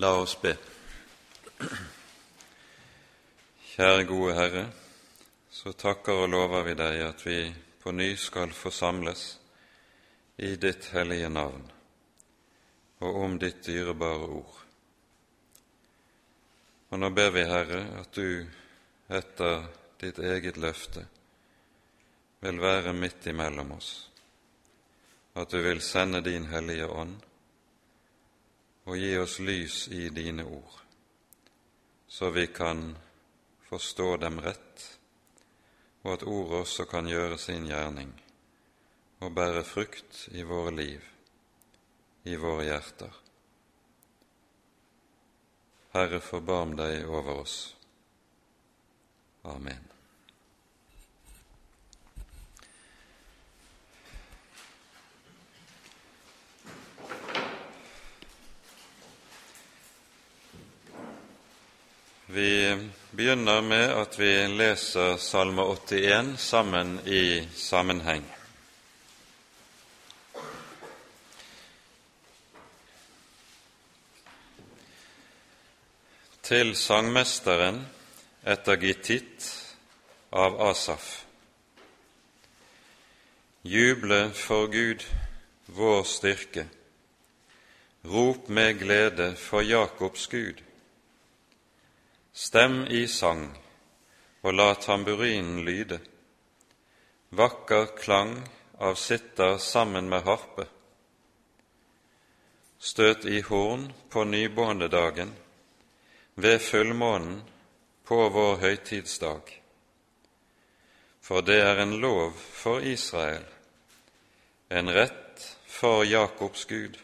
La oss be. Kjære gode Herre, så takker og lover vi deg at vi på ny skal forsamles i ditt hellige navn og om ditt dyrebare ord. Og nå ber vi, Herre, at du etter ditt eget løfte vil være midt imellom oss, at du vil sende din Hellige Ånd og gi oss lys i dine ord, så vi kan forstå dem rett, og at ordet også kan gjøre sin gjerning og bære frukt i våre liv, i våre hjerter. Herre, forbarm deg over oss. Amen. Vi begynner med at vi leser Salme 81 sammen i sammenheng. Til sangmesteren etter Gittit av Asaf. Juble for Gud, vår styrke. Rop med glede for Jakobs Gud. Stem i sang, og la tamburinen lyde, vakker klang av sitter sammen med harpe. Støt i horn på nybåndedagen, ved fullmånen på vår høytidsdag. For det er en lov for Israel, en rett for Jakobs Gud.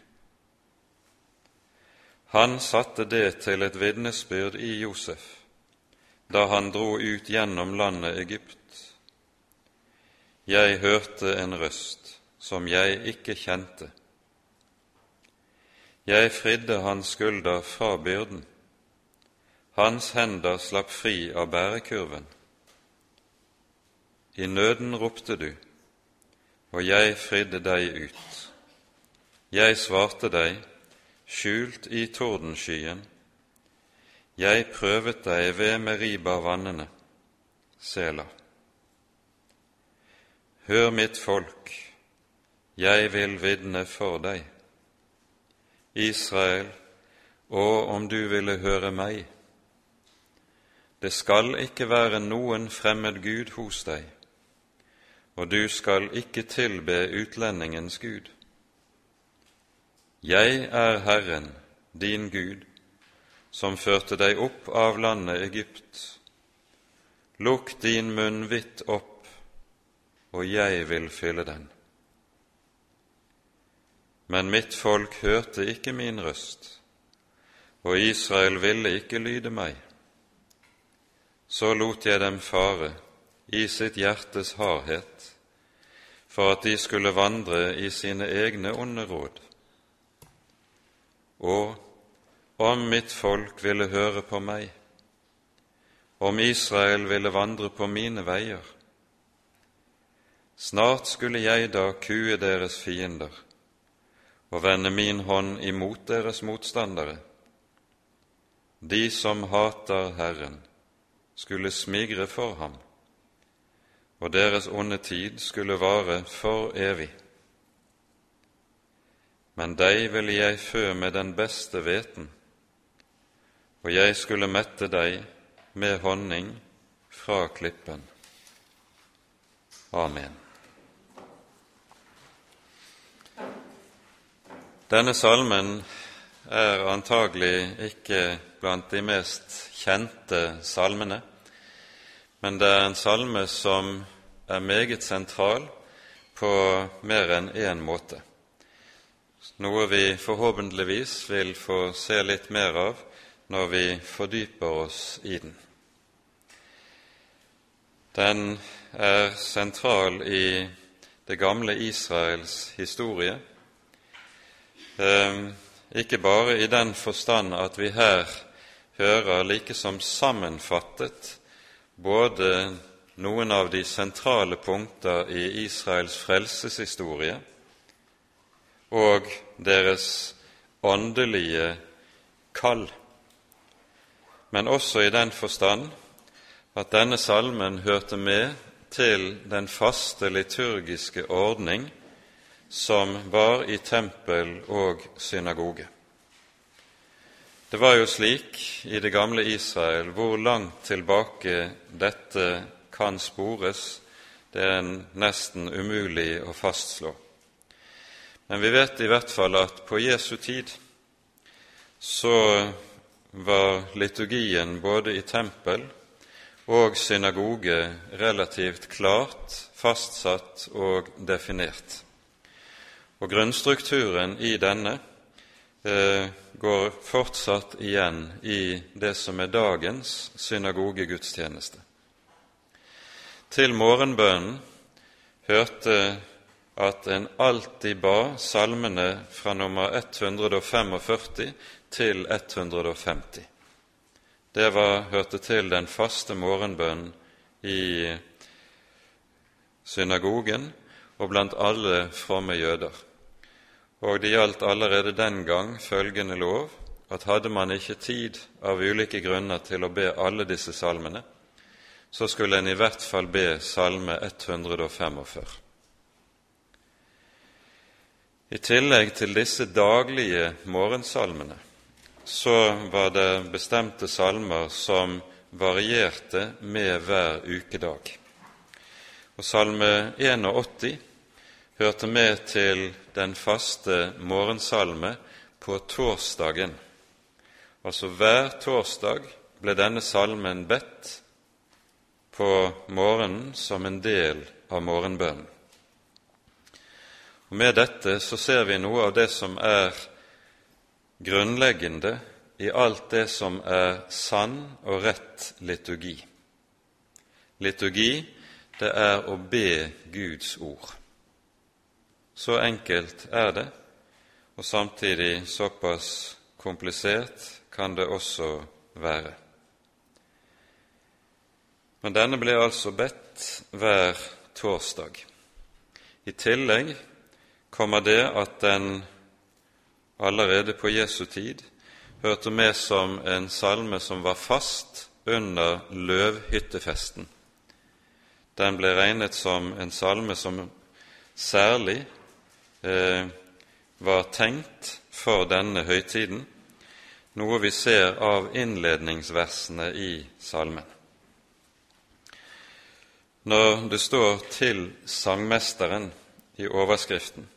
Han satte det til et vitnesbyrd i Josef da han dro ut gjennom landet Egypt. Jeg hørte en røst som jeg ikke kjente. Jeg fridde hans skulder fra byrden. Hans hender slapp fri av bærekurven. I nøden ropte du, og jeg fridde deg ut. Jeg svarte deg, skjult i tordenskyen. Jeg prøvet deg ved Meriba-vannene, Sela. Hør mitt folk, jeg vil vitne for deg. Israel, og om du ville høre meg. Det skal ikke være noen fremmed gud hos deg, og du skal ikke tilbe utlendingens gud. Jeg er Herren, din Gud, som førte deg opp av landet Egypt. Lukk din munn vidt opp, og jeg vil fylle den. Men mitt folk hørte ikke min røst, og Israel ville ikke lyde meg. Så lot jeg dem fare i sitt hjertes hardhet, for at de skulle vandre i sine egne onde råd. Og om mitt folk ville høre på meg, om Israel ville vandre på mine veier, snart skulle jeg da kue deres fiender og vende min hånd imot deres motstandere. De som hater Herren, skulle smigre for ham, og deres onde tid skulle vare for evig men deg ville jeg fø med den beste hveten, og jeg skulle mette deg med honning fra klippen. Amen. Denne salmen er antagelig ikke blant de mest kjente salmene, men det er en salme som er meget sentral på mer enn én måte noe vi forhåpentligvis vil få se litt mer av når vi fordyper oss i den. Den er sentral i det gamle Israels historie, ehm, ikke bare i den forstand at vi her hører like som sammenfattet både noen av de sentrale punkter i Israels frelseshistorie, og deres åndelige kall, men også i den forstand at denne salmen hørte med til den faste liturgiske ordning som var i tempel og synagoge. Det var jo slik i det gamle Israel, hvor langt tilbake dette kan spores, det er nesten umulig å fastslå. Men vi vet i hvert fall at på Jesu tid så var liturgien både i tempel og synagoge relativt klart fastsatt og definert. Og grunnstrukturen i denne eh, går fortsatt igjen i det som er dagens synagogegudstjeneste. Til morgenbønnen hørte at en alltid ba salmene fra nummer 145 til 150. Det var, hørte til den faste morgenbønnen i synagogen og blant alle fromme jøder og det gjaldt allerede den gang følgende lov at hadde man ikke tid av ulike grunner til å be alle disse salmene, så skulle en i hvert fall be Salme 145. I tillegg til disse daglige morgensalmene så var det bestemte salmer som varierte med hver ukedag. Og Salme 81 hørte med til den faste morgensalme på torsdagen. Altså hver torsdag ble denne salmen bedt på morgenen som en del av morgenbønnen. Og Med dette så ser vi noe av det som er grunnleggende i alt det som er sann og rett liturgi. Liturgi, det er å be Guds ord. Så enkelt er det, og samtidig såpass komplisert kan det også være. Men denne ble altså bedt hver torsdag. I tillegg kommer det at den allerede på Jesu tid hørte med som en salme som var fast under løvhyttefesten. Den ble regnet som en salme som særlig Eh, var tenkt for denne høytiden, noe vi ser av innledningsversene i salmen. Når det står 'til sangmesteren' i overskriften,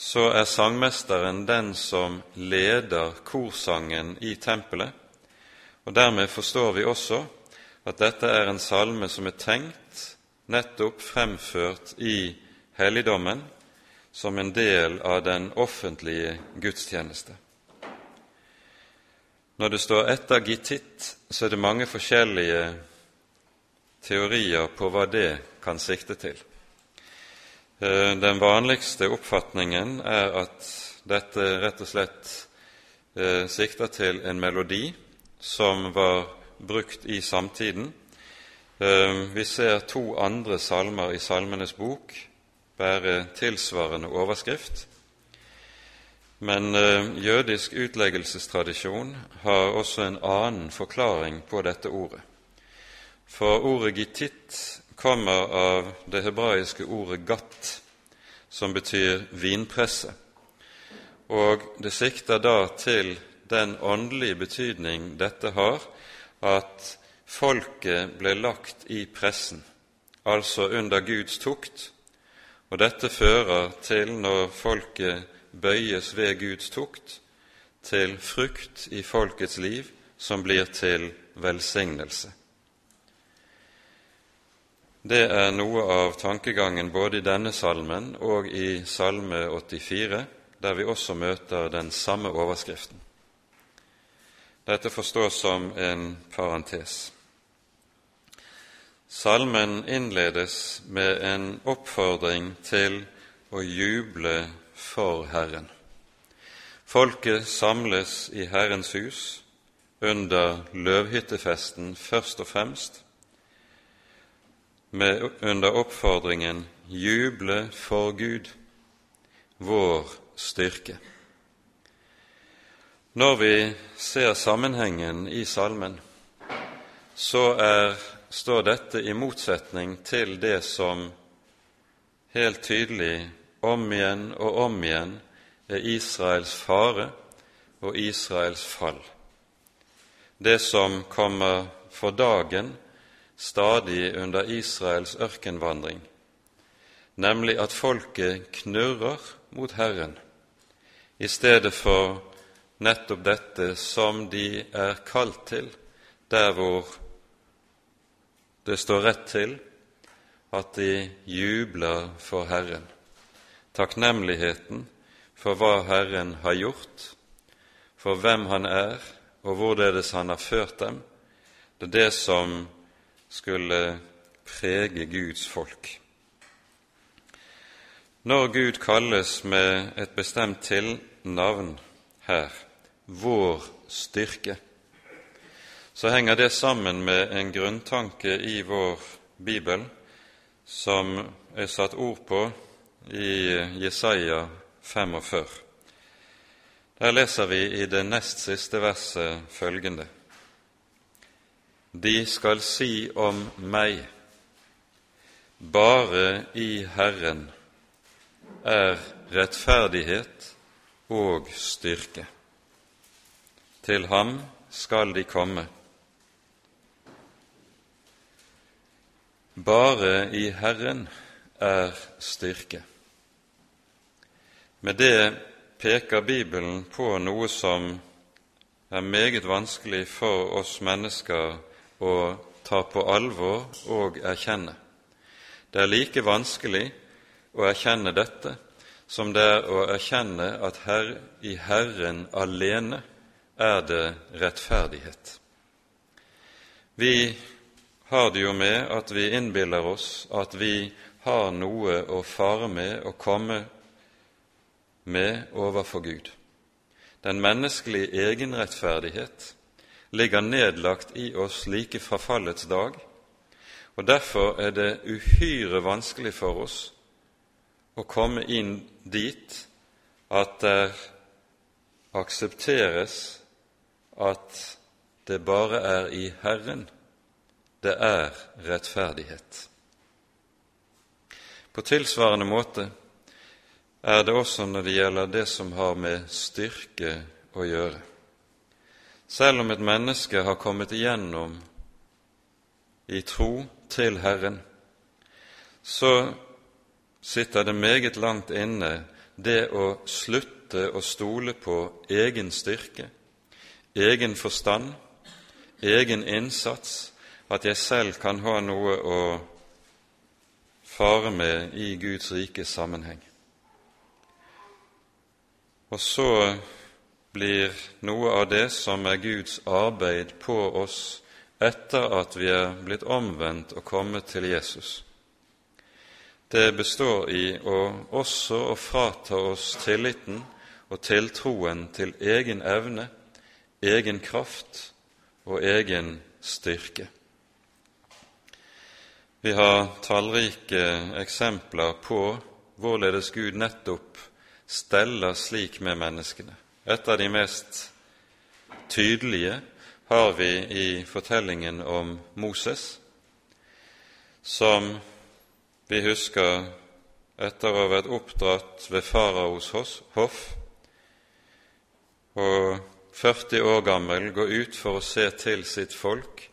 så er sangmesteren den som leder korsangen i tempelet, og dermed forstår vi også at dette er en salme som er tenkt nettopp fremført i helligdommen som en del av den offentlige gudstjeneste. Når det står 'etter gittitt', så er det mange forskjellige teorier på hva det kan sikte til. Eh, den vanligste oppfatningen er at dette rett og slett eh, sikter til en melodi som var brukt i samtiden. Eh, vi ser to andre salmer i Salmenes bok bære tilsvarende overskrift. Men jødisk utleggelsestradisjon har også en annen forklaring på dette ordet. For ordet gittit kommer av det hebraiske ordet gatt, som betyr vinpresse. Og det sikter da til den åndelige betydning dette har, at folket ble lagt i pressen, altså under Guds tukt, og dette fører til, når folket bøyes ved Guds tukt, til frukt i folkets liv som blir til velsignelse. Det er noe av tankegangen både i denne salmen og i Salme 84, der vi også møter den samme overskriften. Dette forstås som en parentes. Salmen innledes med en oppfordring til å juble for Herren. Folket samles i Herrens hus under løvhyttefesten først og fremst med, under oppfordringen 'Juble for Gud, vår styrke'. Når vi ser sammenhengen i salmen, så er, står dette i motsetning til det som helt tydelig om igjen og om igjen er Israels fare og Israels fall. Det som kommer for dagen stadig under Israels ørkenvandring, nemlig at folket knurrer mot Herren i stedet for nettopp dette som de er kalt til, der hvor det står rett til at de jubler for Herren. Takknemligheten for hva Herren har gjort, for hvem Han er, og hvorledes Han har ført dem, det er det som skulle prege Guds folk. Når Gud kalles med et bestemt tilnavn her, vår styrke, så henger det sammen med en grunntanke i vår bibel som er satt ord på i Jesaja 45. Der leser vi i det nest siste verset følgende.: De skal si om meg, bare i Herren er rettferdighet og styrke. Til ham skal de komme. Bare i Herren er styrke. Med det peker Bibelen på noe som er meget vanskelig for oss mennesker å ta på alvor og erkjenne. Det er like vanskelig å erkjenne dette som det er å erkjenne at her, i Herren alene er det rettferdighet. Vi har det jo med at vi innbiller oss at vi har noe å fare med og komme med overfor Gud. Den menneskelige egenrettferdighet ligger nedlagt i oss like fra fallets dag, og derfor er det uhyre vanskelig for oss å komme inn dit at det aksepteres at det bare er i Herren det er rettferdighet. På tilsvarende måte er det også når det gjelder det som har med styrke å gjøre. Selv om et menneske har kommet igjennom i tro til Herren, så sitter det meget langt inne det å slutte å stole på egen styrke, egen forstand, egen innsats, at jeg selv kan ha noe å fare med i Guds rikes sammenheng. Og så blir noe av det som er Guds arbeid på oss etter at vi er blitt omvendt og kommet til Jesus, det består i å også å frata oss tilliten og tiltroen til egen evne, egen kraft og egen styrke. Vi har tallrike eksempler på hvorledes Gud nettopp steller slik med menneskene. Et av de mest tydelige har vi i fortellingen om Moses, som vi husker etter å ha vært oppdratt ved faraos hoff og 40 år gammel går ut for å se til sitt folk,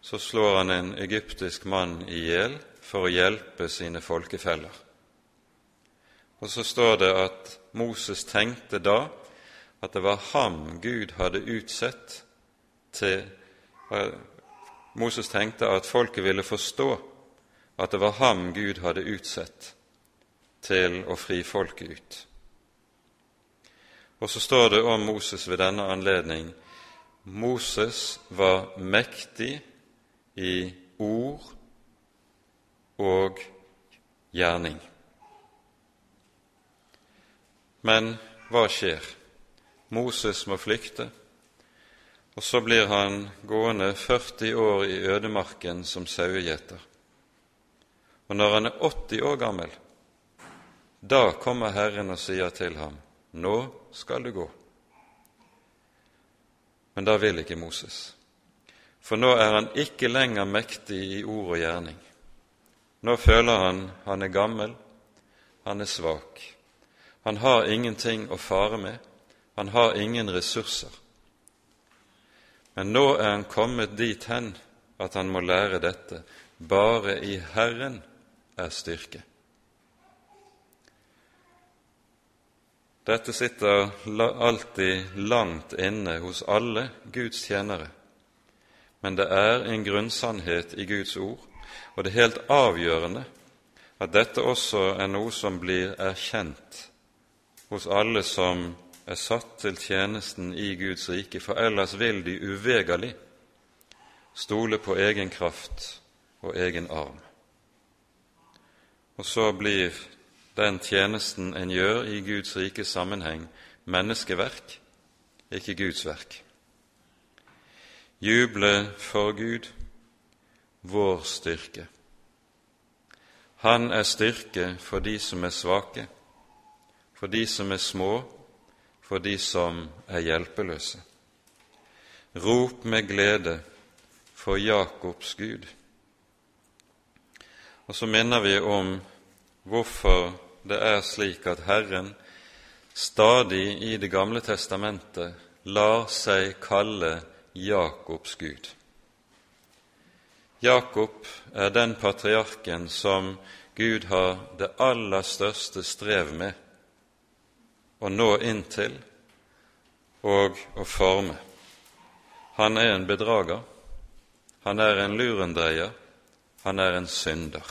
så slår han en egyptisk mann i hjel for å hjelpe sine folkefeller. Og så står det at Moses tenkte da at det var ham Gud hadde utsett til eh, Moses tenkte at folket ville forstå at det var ham Gud hadde utsett til å fri folket ut. Og så står det om Moses ved denne anledning Moses var mektig i ord og gjerning. Men hva skjer? Moses må flykte, og så blir han gående 40 år i ødemarken som sauegjeter. Og når han er 80 år gammel, da kommer Herren og sier til ham, Nå skal du gå. Men da vil ikke Moses. For nå er han ikke lenger mektig i ord og gjerning. Nå føler han han er gammel, han er svak. Han har ingenting å fare med, han har ingen ressurser. Men nå er han kommet dit hen at han må lære dette. Bare i Herren er styrke. Dette sitter alltid langt inne hos alle Guds tjenere, men det er en grunnsannhet i Guds ord, og det er helt avgjørende at dette også er noe som blir erkjent hos alle som er satt til tjenesten i Guds rike, for ellers vil de uvegerlig stole på egen kraft og egen arm. Og så blir den tjenesten en gjør i Guds rike sammenheng, menneskeverk, ikke Guds verk. Juble for Gud, vår styrke. Han er styrke for de som er svake, for de som er små, for de som er hjelpeløse. Rop med glede for Jakobs Gud. Og så minner vi om hvorfor det er slik at Herren stadig i Det gamle testamentet lar seg kalle Jakobs Gud. Jakob er den patriarken som Gud har det aller største strev med å nå inn til og å forme. Han er en bedrager, han er en lurendreier, han er en synder.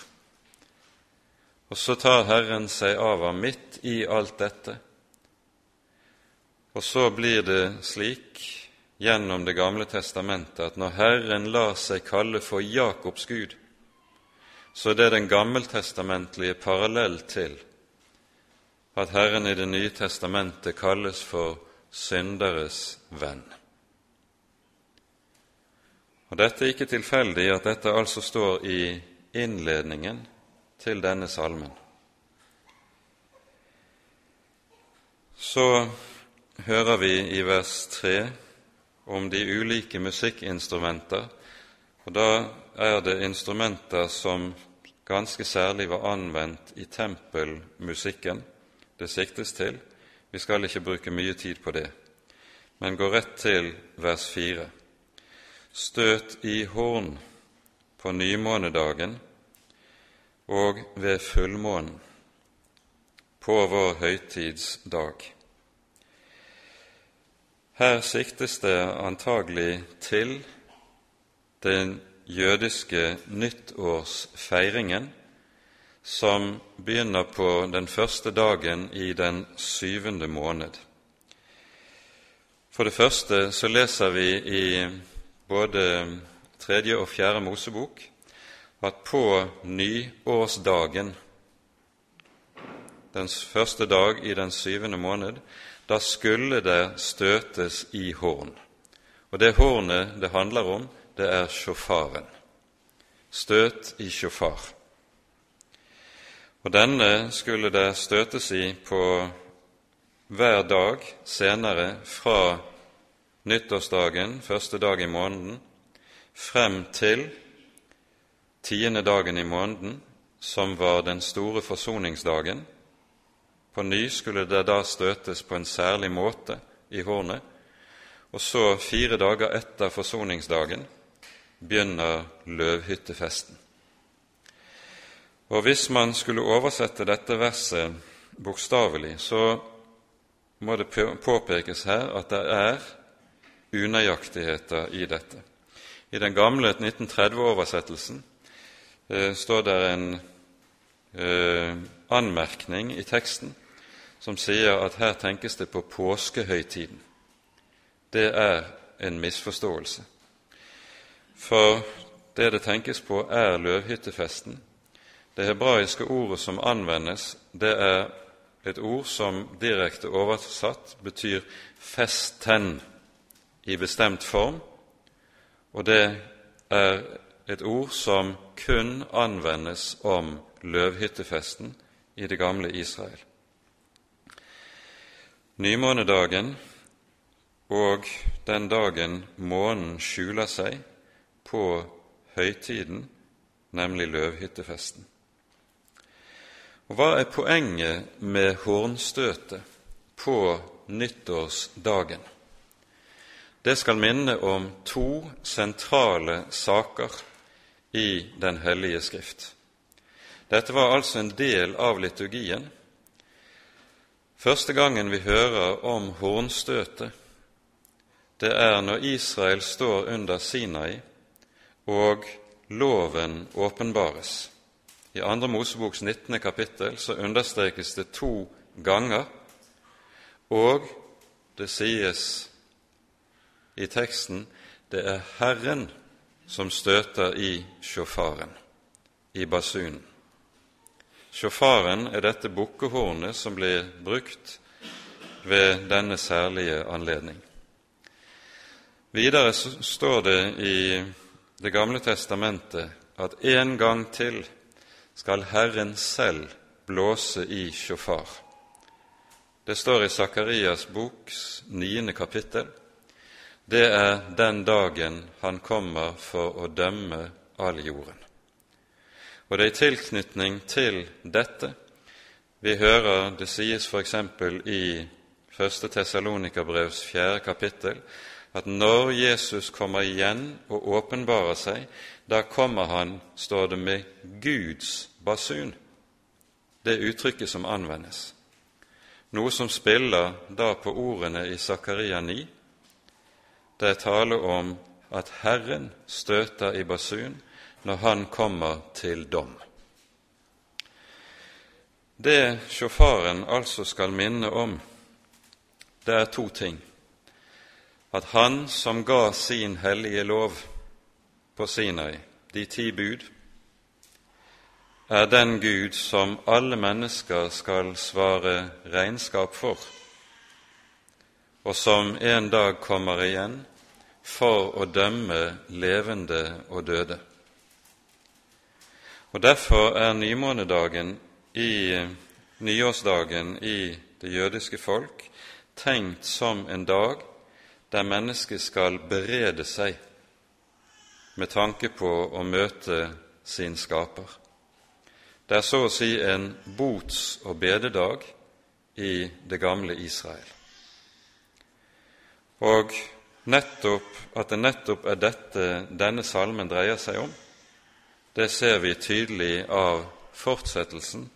Og så tar Herren seg av ham midt i alt dette. Og så blir det slik gjennom Det gamle testamentet at når Herren lar seg kalle for Jakobs Gud, så er det den gammeltestamentlige parallell til at Herren i Det nye testamentet kalles for synderes venn. Og Dette er ikke tilfeldig at dette altså står i innledningen til denne salmen. Så hører vi i vers 3 om de ulike musikkinstrumenter, og da er det instrumenter som ganske særlig var anvendt i tempelmusikken det siktes til. Vi skal ikke bruke mye tid på det, men gå rett til vers 4. Støt i horn på nymånedagen og ved fullmånen på vår høytidsdag. Her siktes det antagelig til den jødiske nyttårsfeiringen som begynner på den første dagen i den syvende måned. For det første så leser vi i både tredje og fjerde Mosebok at på nyårsdagen, den første dag i den syvende måned, da skulle det støtes i horn. Og det hornet det handler om, det er sjåfaren. Støt i sjåfar. Og denne skulle det støtes i på hver dag senere fra nyttårsdagen, første dag i måneden, frem til tiende dagen i måneden, som var den store forsoningsdagen. På ny skulle det da støtes på en særlig måte i hornet, og så, fire dager etter forsoningsdagen, begynner løvhyttefesten. Og Hvis man skulle oversette dette verset bokstavelig, så må det påpekes her at det er unøyaktigheter i dette. I den gamle 1930-oversettelsen Eh, står det en eh, anmerkning i teksten som sier at her tenkes det på påskehøytiden. Det er en misforståelse. For det det tenkes på, er løvhyttefesten. Det hebraiske ordet som anvendes, det er et ord som direkte oversatt betyr 'festen' i bestemt form, og det er et ord som kun anvendes om løvhyttefesten i det gamle Israel. Nymånedagen og den dagen månen skjuler seg på høytiden, nemlig løvhyttefesten. Og Hva er poenget med hornstøtet på nyttårsdagen? Det skal minne om to sentrale saker i Den hellige skrift. Dette var altså en del av liturgien. Første gangen vi hører om hornstøtet, det er når Israel står under Sinai og loven åpenbares. I Andre Moseboks 19. kapittel så understrekes det to ganger, og det sies i teksten det er Herren som støter i sjåfaren, i basunen. Sjåfaren er dette bukkehornet som blir brukt ved denne særlige anledning. Videre står det i Det gamle testamentet at en gang til skal Herren selv blåse i sjåfar. Det står i Sakarias boks niende kapittel. Det er den dagen han kommer for å dømme all jorden. Og det er i tilknytning til dette vi hører det sies f.eks. i 1. Tessalonikerbrevs fjerde kapittel at når Jesus kommer igjen og åpenbarer seg, da kommer han, står det, med Guds basun, det uttrykket som anvendes, noe som spiller da på ordene i Zakaria 9. Det er tale om at Herren støter i basun når Han kommer til dom. Det sjåfaren altså skal minne om, det er to ting. At Han som ga sin hellige lov, på Sinai, de ti bud, er den Gud som alle mennesker skal svare regnskap for, og som en dag kommer igjen for å dømme levende og døde. Og Derfor er nymånedagen i nyårsdagen i det jødiske folk tenkt som en dag der mennesket skal berede seg med tanke på å møte sin skaper. Det er så å si en bots- og bededag i det gamle Israel. Og nettopp, at det nettopp er dette denne salmen dreier seg om, det ser vi tydelig av fortsettelsen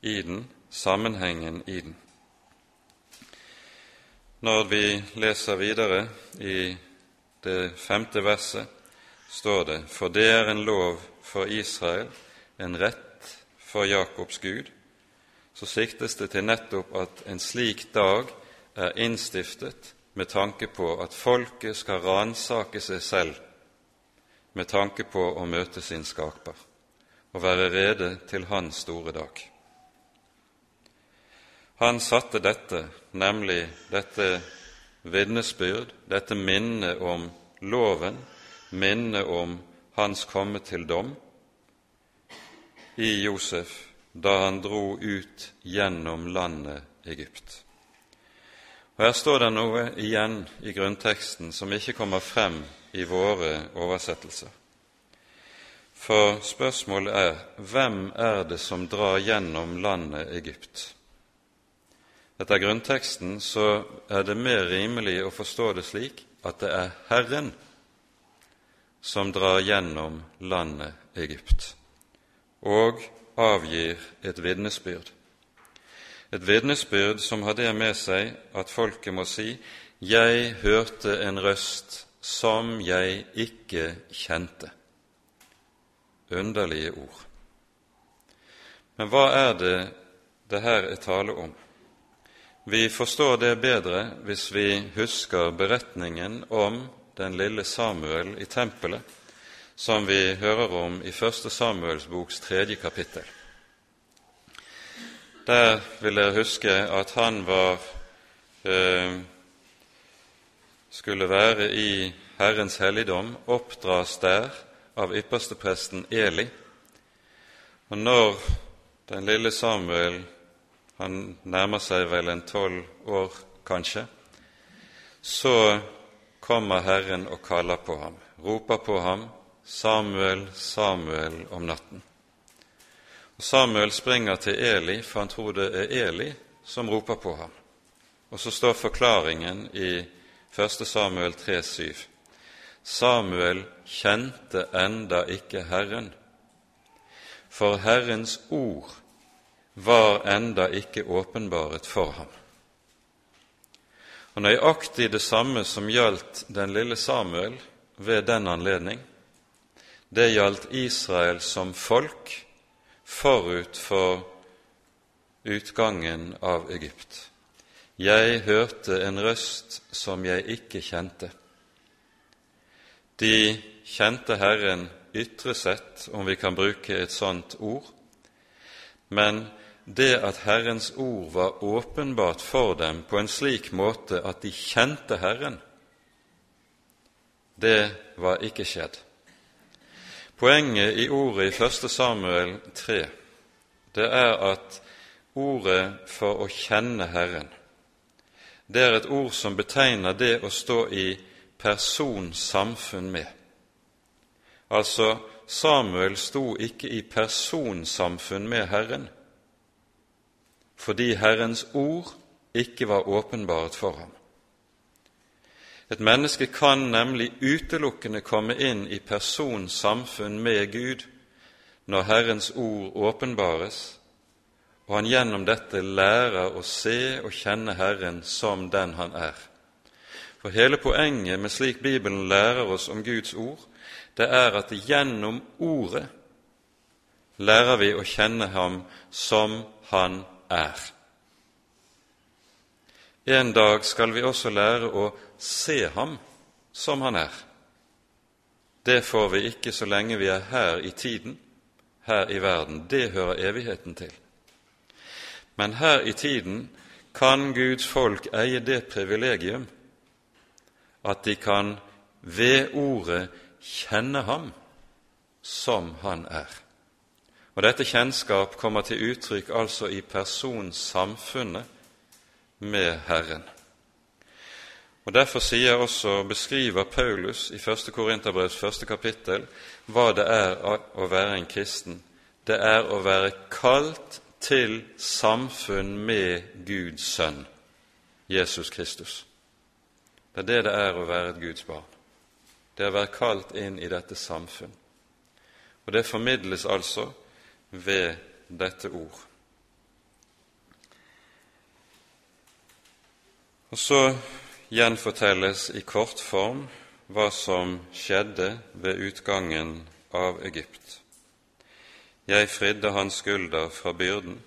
i den, sammenhengen i den. Når vi leser videre i det femte verset, står det for det er en lov for Israel, en rett for Jakobs Gud, så siktes det til nettopp at en slik dag er innstiftet med tanke på at folket skal ransake seg selv med tanke på å møte sin skaper og være rede til hans store dag. Han satte dette, nemlig dette vitnesbyrd, dette minnet om loven, minne om hans komme til dom i Josef da han dro ut gjennom landet Egypt. Og Her står det noe igjen i grunnteksten som ikke kommer frem i våre oversettelser. For spørsmålet er hvem er det som drar gjennom landet Egypt? Etter grunnteksten så er det mer rimelig å forstå det slik at det er Herren som drar gjennom landet Egypt og avgir et vitnesbyrd. Et vitnesbyrd som har det med seg at folket må si 'Jeg hørte en røst som jeg ikke kjente'. Underlige ord. Men hva er det det her er tale om? Vi forstår det bedre hvis vi husker beretningen om den lille Samuel i tempelet, som vi hører om i Første Samuels boks tredje kapittel. Der vil dere huske at han var eh, skulle være i Herrens helligdom, oppdras der av ypperstepresten Eli. Og når den lille Samuel han nærmer seg vel en tolv år, kanskje, så kommer Herren og kaller på ham, roper på ham, Samuel, Samuel om natten. Og Samuel springer til Eli, for han tror det er Eli som roper på ham. Og så står forklaringen i 1. Samuel 3,7. Samuel kjente enda ikke Herren, for Herrens ord var enda ikke åpenbaret for ham. Og nøyaktig det samme som gjaldt den lille Samuel ved den anledning, det gjaldt Israel som folk forut for utgangen av Egypt. Jeg hørte en røst som jeg ikke kjente. De kjente Herren ytre sett, om vi kan bruke et sånt ord, men det at Herrens ord var åpenbart for dem på en slik måte at de kjente Herren, det var ikke skjedd. Poenget i ordet i 1. Samuel 3 det er at ordet for å kjenne Herren, det er et ord som betegner det å stå i personsamfunn med. Altså, Samuel sto ikke i personsamfunn med Herren, fordi Herrens ord ikke var åpenbart for ham. Et menneske kan nemlig utelukkende komme inn i personsamfunn med Gud når Herrens ord åpenbares, og han gjennom dette lærer å se og kjenne Herren som den han er. For hele poenget med slik Bibelen lærer oss om Guds ord, det er at gjennom Ordet lærer vi å kjenne Ham som Han er. En dag skal vi også lære å se ham som han er. Det får vi ikke så lenge vi er her i tiden, her i verden. Det hører evigheten til. Men her i tiden kan Guds folk eie det privilegium at de kan ved ordet kjenne ham som han er. Og Dette kjennskap kommer til uttrykk altså i personsamfunnet med Herren. Og Derfor sier også, beskriver Paulus i 1. Korinterbrevs første kapittel hva det er å være en kristen. Det er å være kalt til samfunn med Guds sønn, Jesus Kristus. Det er det det er å være et Guds barn. Det er å være kalt inn i dette samfunn. Og det formidles altså ved dette ord. Og så gjenfortelles i kort form hva som skjedde ved utgangen av Egypt. Jeg fridde hans skulder fra byrden,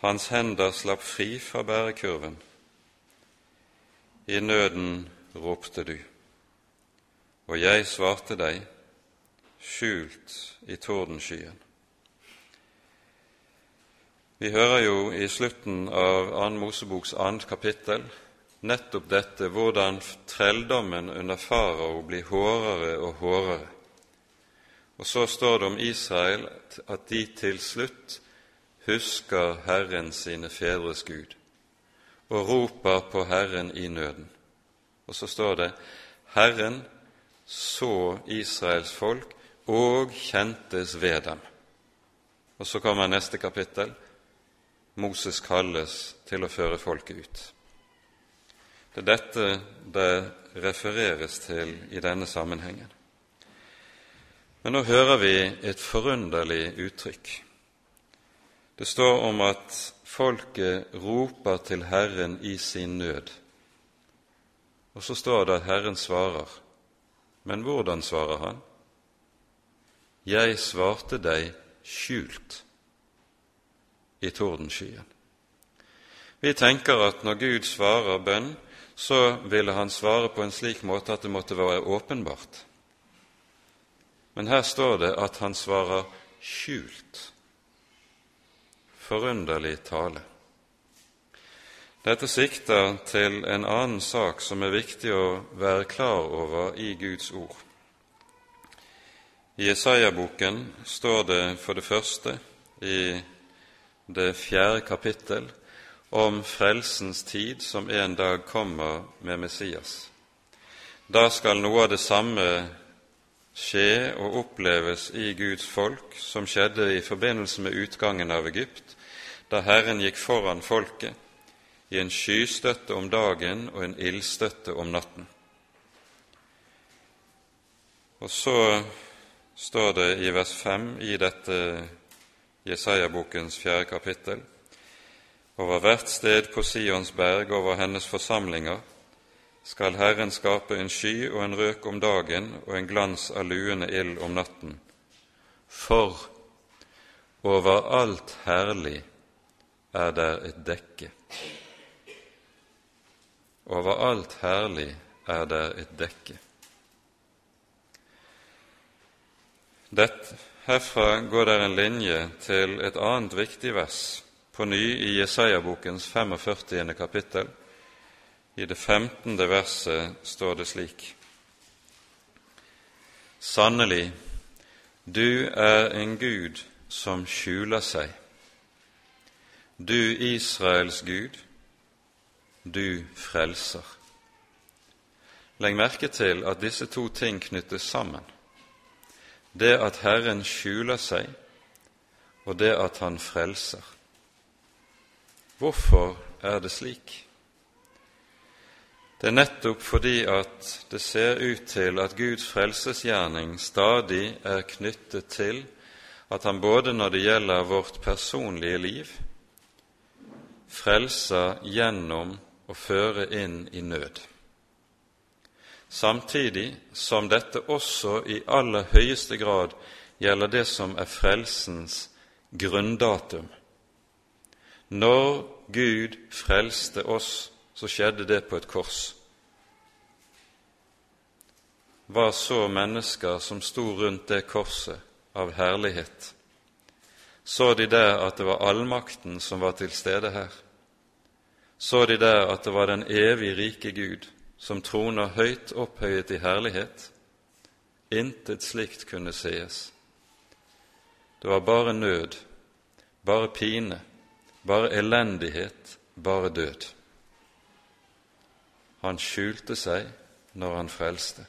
hans hender slapp fri fra bærekurven. I nøden ropte du, og jeg svarte deg, skjult i tordenskyen. Vi hører jo i slutten av 2. Moseboks 2. kapittel nettopp dette, hvordan trelldommen under farao blir hårdere og hårdere. Og så står det om Israel at de til slutt husker Herren sine fedres Gud og roper på Herren i nøden. Og så står det Herren så Israels folk og kjentes ved dem. Og så kommer neste kapittel Moses kalles til å føre folket ut. Det er dette det refereres til i denne sammenhengen. Men nå hører vi et forunderlig uttrykk. Det står om at folket roper til Herren i sin nød. Og så står det at Herren svarer. Men hvordan svarer Han? Jeg svarte deg skjult i tordenskyen. Vi tenker at når Gud svarer bønn, så ville han svare på en slik måte at det måtte være åpenbart. Men her står det at han svarer skjult. Forunderlig tale. Dette sikter til en annen sak som er viktig å være klar over i Guds ord. I Jesaja-boken står det for det første i det fjerde kapittel om frelsens tid som en dag kommer med Messias. da skal noe av det samme skje og oppleves i Guds folk som skjedde i forbindelse med utgangen av Egypt, da Herren gikk foran folket i en skystøtte om dagen og en ildstøtte om natten. Og så står det i vers 5 i dette Jesaja-bokens fjerde kapittel over hvert sted på Sions berg, over hennes forsamlinger, skal Herren skape en sky og en røk om dagen og en glans av luende ild om natten. For over alt herlig er der et dekke. Over alt herlig er der et dekke. Dette, herfra går der en linje til et annet viktig vers, på ny i Jesaja-bokens 45. kapittel. I det 15. verset står det slik.: Sannelig, du er en Gud som skjuler seg. Du Israels Gud, du frelser. Legg merke til at disse to ting knyttes sammen. Det at Herren skjuler seg, og det at Han frelser. Hvorfor er det slik? Det er nettopp fordi at det ser ut til at Guds frelsesgjerning stadig er knyttet til at Han både når det gjelder vårt personlige liv, frelser gjennom å føre inn i nød. Samtidig som dette også i aller høyeste grad gjelder det som er frelsens grunndatum. Når Gud frelste oss, så skjedde det på et kors. Hva så mennesker som sto rundt det korset av herlighet? Så de der at det var allmakten som var til stede her? så de der at det var den evig rike Gud som troner høyt opphøyet i herlighet. Intet slikt kunne sees. Det var bare nød, bare pine, bare elendighet, bare død. Han skjulte seg når han frelste.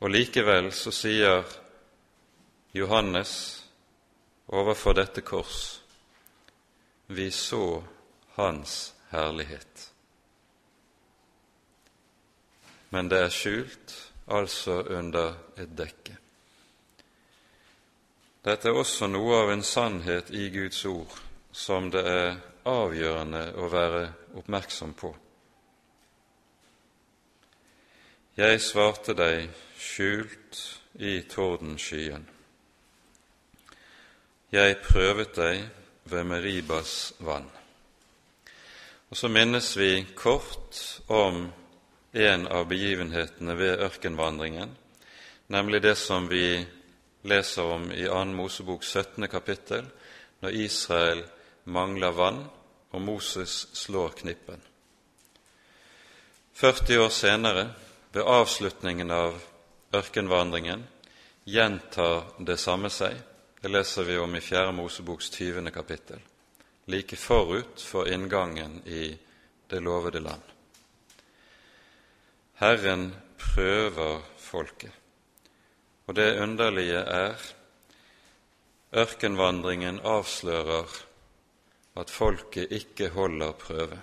Og likevel så sier Johannes overfor dette kors vi så hans herlighet. Men det er skjult, altså under et dekke. Dette er også noe av en sannhet i Guds ord som det er avgjørende å være oppmerksom på. Jeg svarte deg skjult i tordenskyen. Jeg prøvet deg ved Meribas vann. Og så minnes vi kort om en av begivenhetene ved ørkenvandringen, nemlig det som vi leser om i 2. Mosebok 17. kapittel, når Israel mangler vann og Moses slår knippen. 40 år senere, ved avslutningen av ørkenvandringen, gjentar det samme seg. Det leser vi om i 4. Moseboks 20. kapittel like forut for inngangen i det lovede land. Herren prøver folket, og det underlige er ørkenvandringen avslører at folket ikke holder prøve.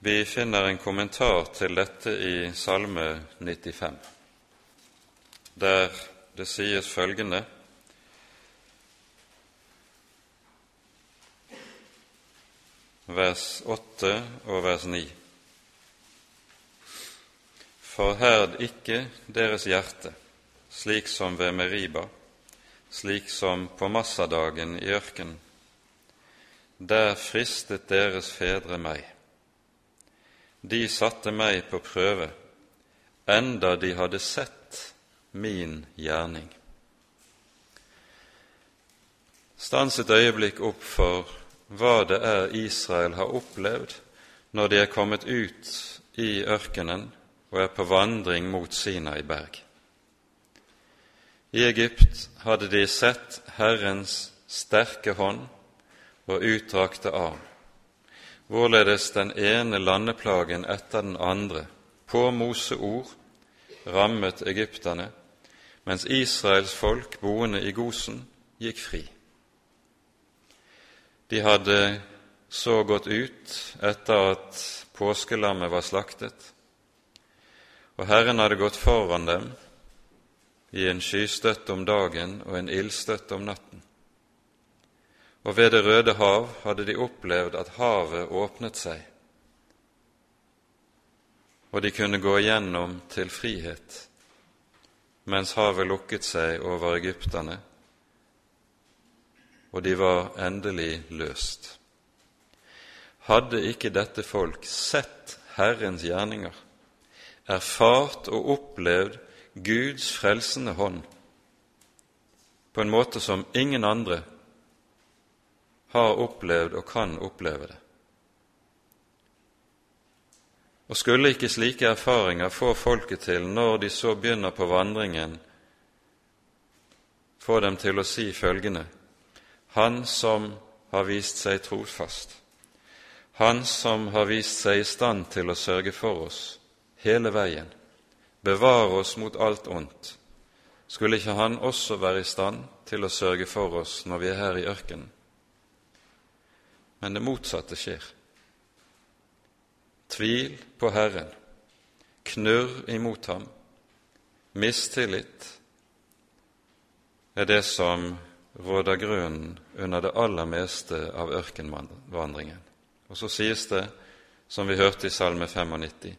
Vi finner en kommentar til dette i Salme 95, der det sies følgende vers 8 og vers 9. Forherd ikke deres hjerte, slik som ved Meriba, slik som på massadagen i ørkenen. Der fristet deres fedre meg. De satte meg på prøve, enda de hadde sett min gjerning. Stans et øyeblikk opp for hva det er Israel har opplevd når de er kommet ut i ørkenen og er på vandring mot Sinai berg. I Egypt hadde de sett Herrens sterke hånd og utdrakte arm, hvorledes den ene landeplagen etter den andre på Mose ord rammet egypterne, mens Israels folk boende i Gosen gikk fri. De hadde så gått ut etter at påskelammet var slaktet, og Herren hadde gått foran dem i en skystøtte om dagen og en ildstøtte om natten. Og ved Det røde hav hadde de opplevd at havet åpnet seg, og de kunne gå igjennom til frihet, mens havet lukket seg over egypterne, og de var endelig løst. Hadde ikke dette folk sett Herrens gjerninger, erfart og opplevd Guds frelsende hånd på en måte som ingen andre har opplevd og kan oppleve det. Og skulle ikke slike erfaringer få folket til, når de så begynner på vandringen, få dem til å si følgende Han som har vist seg trofast, Han som har vist seg i stand til å sørge for oss hele veien, bevare oss mot alt ondt, skulle ikke Han også være i stand til å sørge for oss når vi er her i ørkenen? Men det motsatte skjer. Tvil på Herren, knurr imot ham, mistillit er det som råder grunnen under det aller meste av ørkenvandringen. Og så sies det, som vi hørte i Salme 95,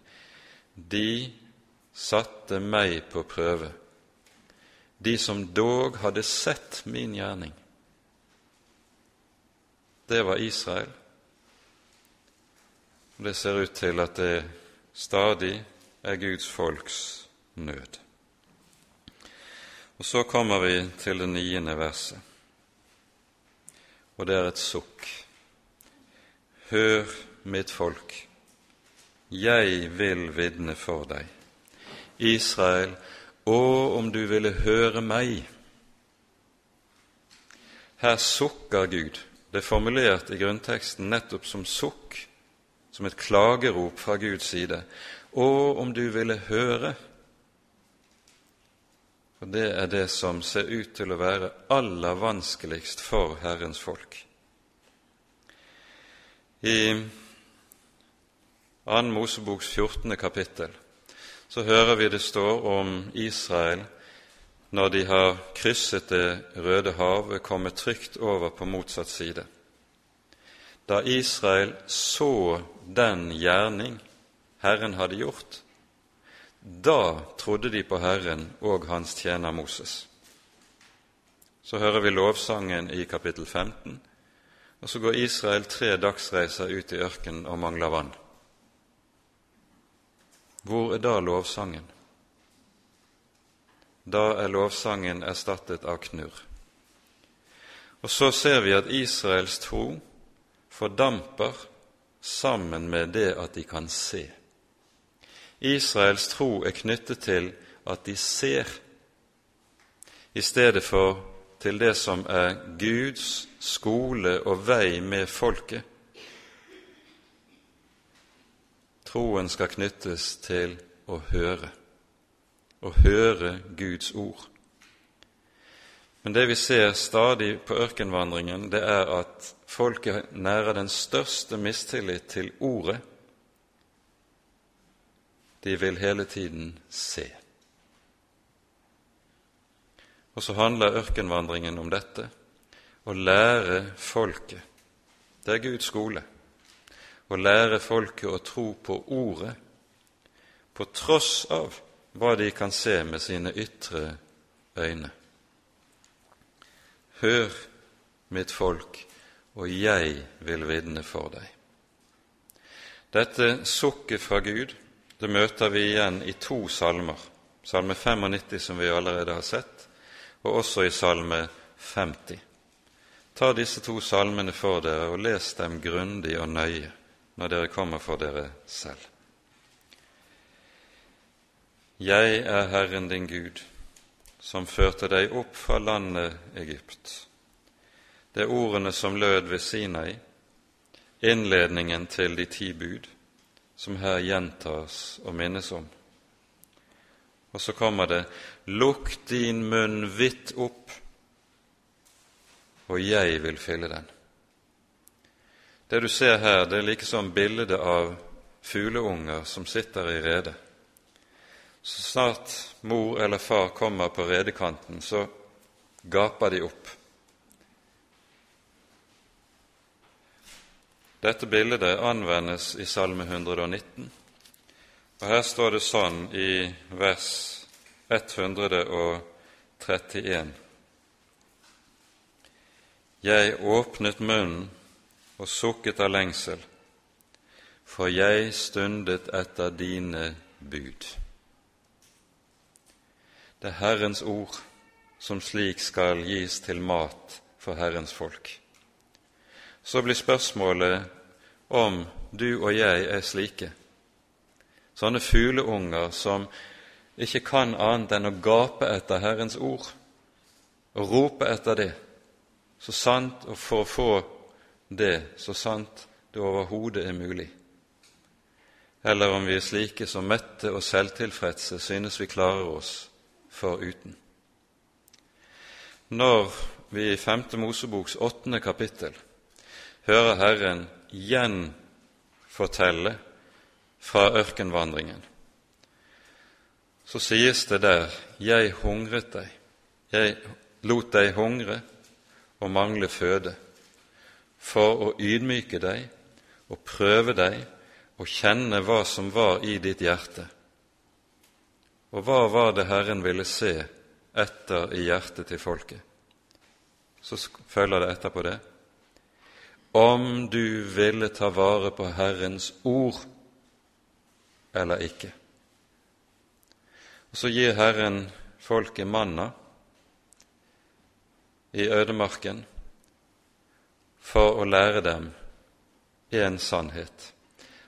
de satte meg på prøve, de som dog hadde sett min gjerning. Det var Israel. Det ser ut til at det stadig er Guds folks nød. Og Så kommer vi til det niende verset, og det er et sukk. Hør, mitt folk, jeg vil vitne for deg. Israel, å, om du ville høre meg! Her sukker Gud. Det er formulert i grunnteksten nettopp som sukk, som et klagerop fra Guds side. Å, om du ville høre! Og det er det som ser ut til å være aller vanskeligst for Herrens folk. I 2. Moseboks 14. kapittel så hører vi det står om Israel når de har krysset Det røde havet, kommet trygt over på motsatt side. Da Israel så den gjerning Herren hadde gjort, da trodde de på Herren og hans tjener Moses. Så hører vi lovsangen i kapittel 15, og så går Israel tre dagsreiser ut i ørkenen og mangler vann. Hvor er da lovsangen? Da er lovsangen erstattet av knurr. Og så ser vi at Israels tro fordamper sammen med det at de kan se. Israels tro er knyttet til at de ser, i stedet for til det som er Guds skole og vei med folket, Troen skal knyttes til å høre, å høre Guds ord. Men det vi ser stadig på ørkenvandringen, det er at folket nærer den største mistillit til Ordet. De vil hele tiden se. Og så handler ørkenvandringen om dette å lære folket. Det er Guds skole å lære folket å tro på Ordet, på tross av hva de kan se med sine ytre øyne. Hør, mitt folk, og jeg vil vitne for deg. Dette sukket fra Gud det møter vi igjen i to salmer, salme 95, som vi allerede har sett, og også i salme 50. Ta disse to salmene for dere og les dem grundig og nøye når dere kommer for dere selv. Jeg er Herren din Gud, som førte deg opp fra landet Egypt. Det er ordene som lød ved Sinai. innledningen til de ti bud, som her gjentas og minnes om. Og så kommer det:" Lukk din munn vidt opp, og jeg vil fylle den. Det du ser her, det er likesom bildet av fugleunger som sitter i redet. Så snart mor eller far kommer på redekanten, så gaper de opp. Dette bildet anvendes i Salme 119, og her står det sånn i vers 131. Jeg åpnet munnen og sukket av lengsel, for jeg stundet etter dine bud. Det er Herrens ord som slik skal gis til mat for Herrens folk. Så blir spørsmålet om du og jeg er slike, sånne fugleunger som ikke kan annet enn å gape etter Herrens ord og rope etter det, så sant og for å få det så sant det overhodet er mulig, eller om vi er slike som mette og selvtilfredse synes vi klarer oss foruten. Når vi i Femte Moseboks åttende kapittel hører Herren gjenfortelle fra ørkenvandringen, så sies det der 'Jeg hungret deg', 'Jeg lot deg hungre og mangle føde', for å ydmyke deg og prøve deg og kjenne hva som var i ditt hjerte. Og hva var det Herren ville se etter i hjertet til folket? Så følger det etterpå det om du ville ta vare på Herrens ord eller ikke. Og Så gir Herren folket manna i ødemarken for å lære dem én sannhet,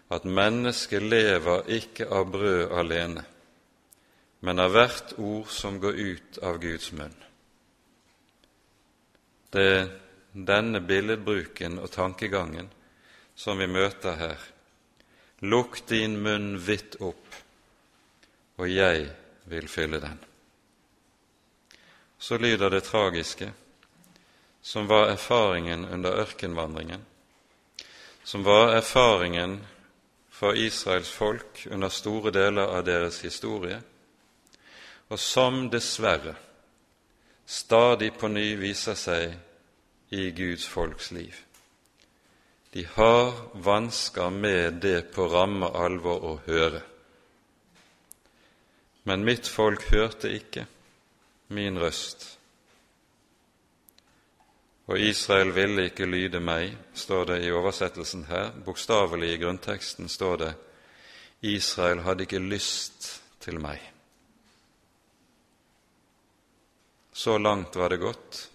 at mennesket lever ikke av brød alene, men av hvert ord som går ut av Guds munn. Det denne billedbruken og tankegangen som vi møter her. Lukk din munn vidt opp, og jeg vil fylle den. Så lyder det tragiske, som var erfaringen under ørkenvandringen, som var erfaringen for Israels folk under store deler av deres historie, og som dessverre stadig på ny viser seg i Guds folks liv. De har vansker med det på ramme alvor å høre. Men mitt folk hørte ikke min røst. Og Israel ville ikke lyde meg, står det i oversettelsen her. Bokstavelig i grunnteksten står det Israel hadde ikke lyst til meg. Så langt var det gått,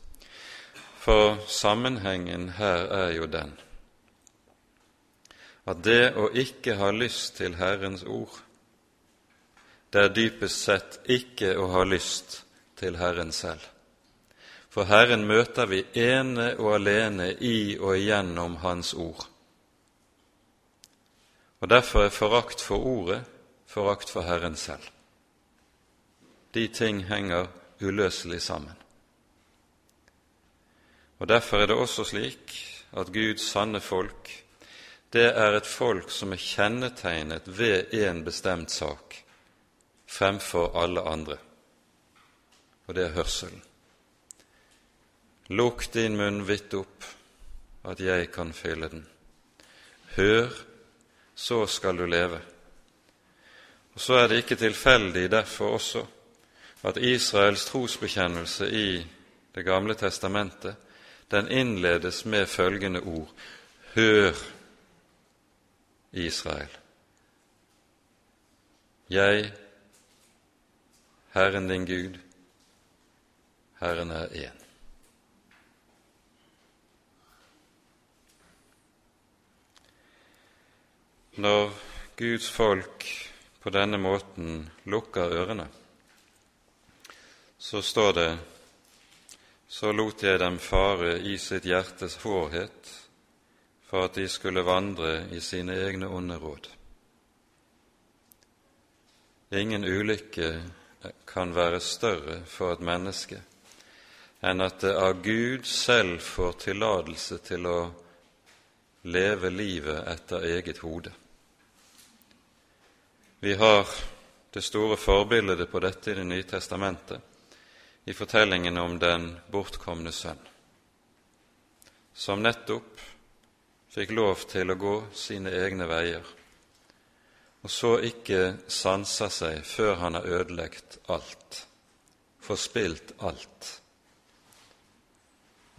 for sammenhengen her er jo den at det å ikke ha lyst til Herrens ord, det er dypest sett ikke å ha lyst til Herren selv. For Herren møter vi ene og alene i og igjennom Hans ord. Og Derfor er forakt for Ordet forakt for Herren selv. De ting henger uløselig sammen. Og Derfor er det også slik at Guds sanne folk, det er et folk som er kjennetegnet ved en bestemt sak fremfor alle andre, og det er hørselen. Lukk din munn vidt opp, at jeg kan fylle den. Hør, så skal du leve. Og Så er det ikke tilfeldig derfor også at Israels trosbekjennelse i Det gamle testamentet den innledes med følgende ord Hør, Israel. Jeg, Herren din Gud, Herren er én. Når Guds folk på denne måten lukker ørene, så står det så lot jeg dem fare i sitt hjertes hårhet, for at de skulle vandre i sine egne onde råd. Ingen ulykke kan være større for et menneske enn at det av Gud selv får tillatelse til å leve livet etter eget hode. Vi har det store forbildet på dette i Det nye testamentet, i fortellingen om den bortkomne sønn, som nettopp fikk lov til å gå sine egne veier, og så ikke sansa seg før han har ødelagt alt, forspilt alt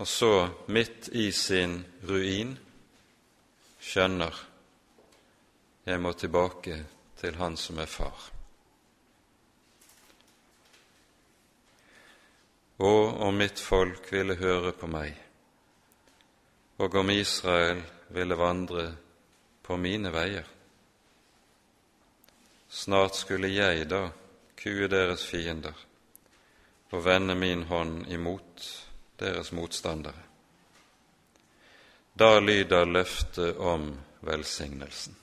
og så, midt i sin ruin, skjønner jeg må tilbake til Han som er far. Og om mitt folk ville høre på meg, og om Israel ville vandre på mine veier, snart skulle jeg da kue deres fiender og vende min hånd imot deres motstandere. Da lyder løftet om velsignelsen.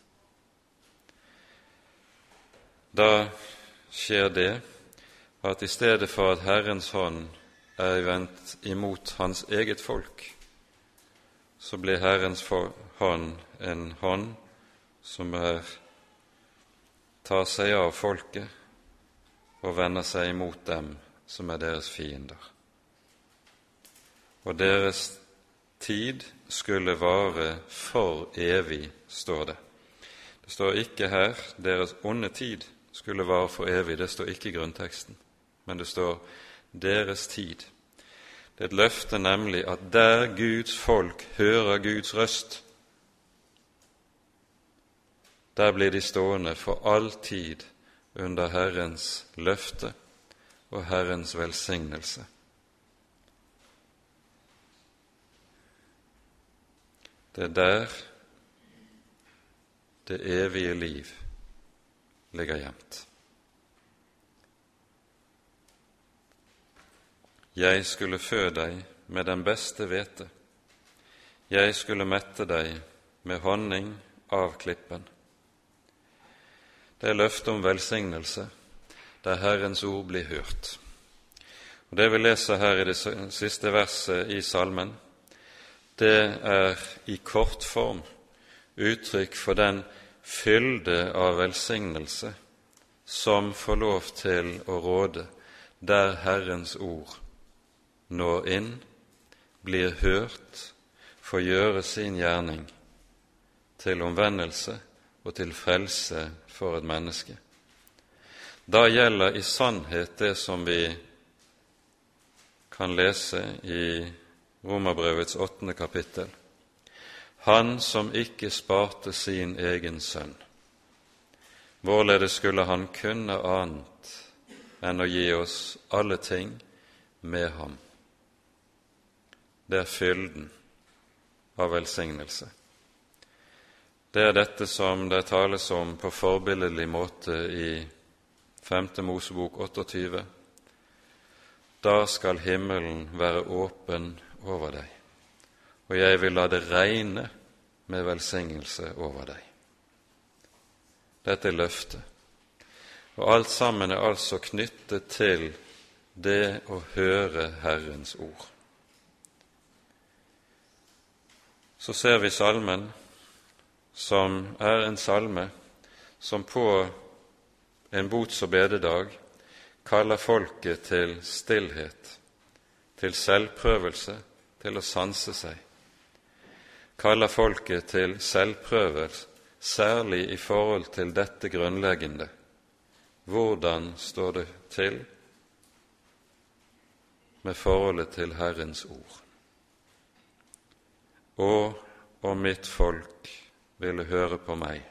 Da skjer det at i stedet for at Herrens hånd er vendt imot hans eget folk, så blir Herrens hånd en hånd som er, tar seg av folket og vender seg imot dem som er deres fiender. Og deres tid skulle vare for evig, står det. Det står ikke her 'deres onde tid skulle vare for evig', det står ikke i grunnteksten, men det står 'deres tid'. Det er et løfte nemlig at der Guds folk hører Guds røst, der blir de stående for all tid under Herrens løfte og Herrens velsignelse. Det er der det evige liv ligger gjemt. Jeg skulle fø deg med den beste hvete, jeg skulle mette deg med honning av klippen. Det er løftet om velsignelse, der Herrens ord blir hørt. Og Det vi leser her i det siste verset i salmen, det er i kort form uttrykk for den fylde av velsignelse som får lov til å råde der Herrens ord når inn, blir hørt, får gjøre sin gjerning til omvendelse og til frelse for et menneske. Da gjelder i sannhet det som vi kan lese i Romerbrevets åttende kapittel. Han som ikke sparte sin egen sønn. Hvorledes skulle han kunne annet enn å gi oss alle ting med ham? Det er fylden av velsignelse. Det er dette som det tales om på forbilledlig måte i 5. Mosebok 28. Da skal himmelen være åpen over deg, og jeg vil la det regne med velsignelse over deg. Dette er løftet. Og alt sammen er altså knyttet til det å høre Herrens ord. Så ser vi salmen, som er en salme som på en bots- og bededag kaller folket til stillhet, til selvprøvelse til å sanse seg, kaller folket til selvprøvelse, særlig i forhold til dette grunnleggende hvordan står det til med forholdet til Herrens ord? Og om mitt folk ville høre på meg,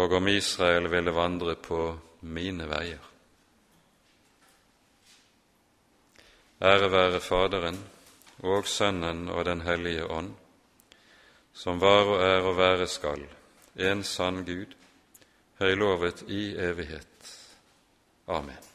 og om Israel ville vandre på mine veier. Ære være Faderen og Sønnen og Den hellige ånd, som var og er og være skal, en sann Gud, høylovet i evighet. Amen.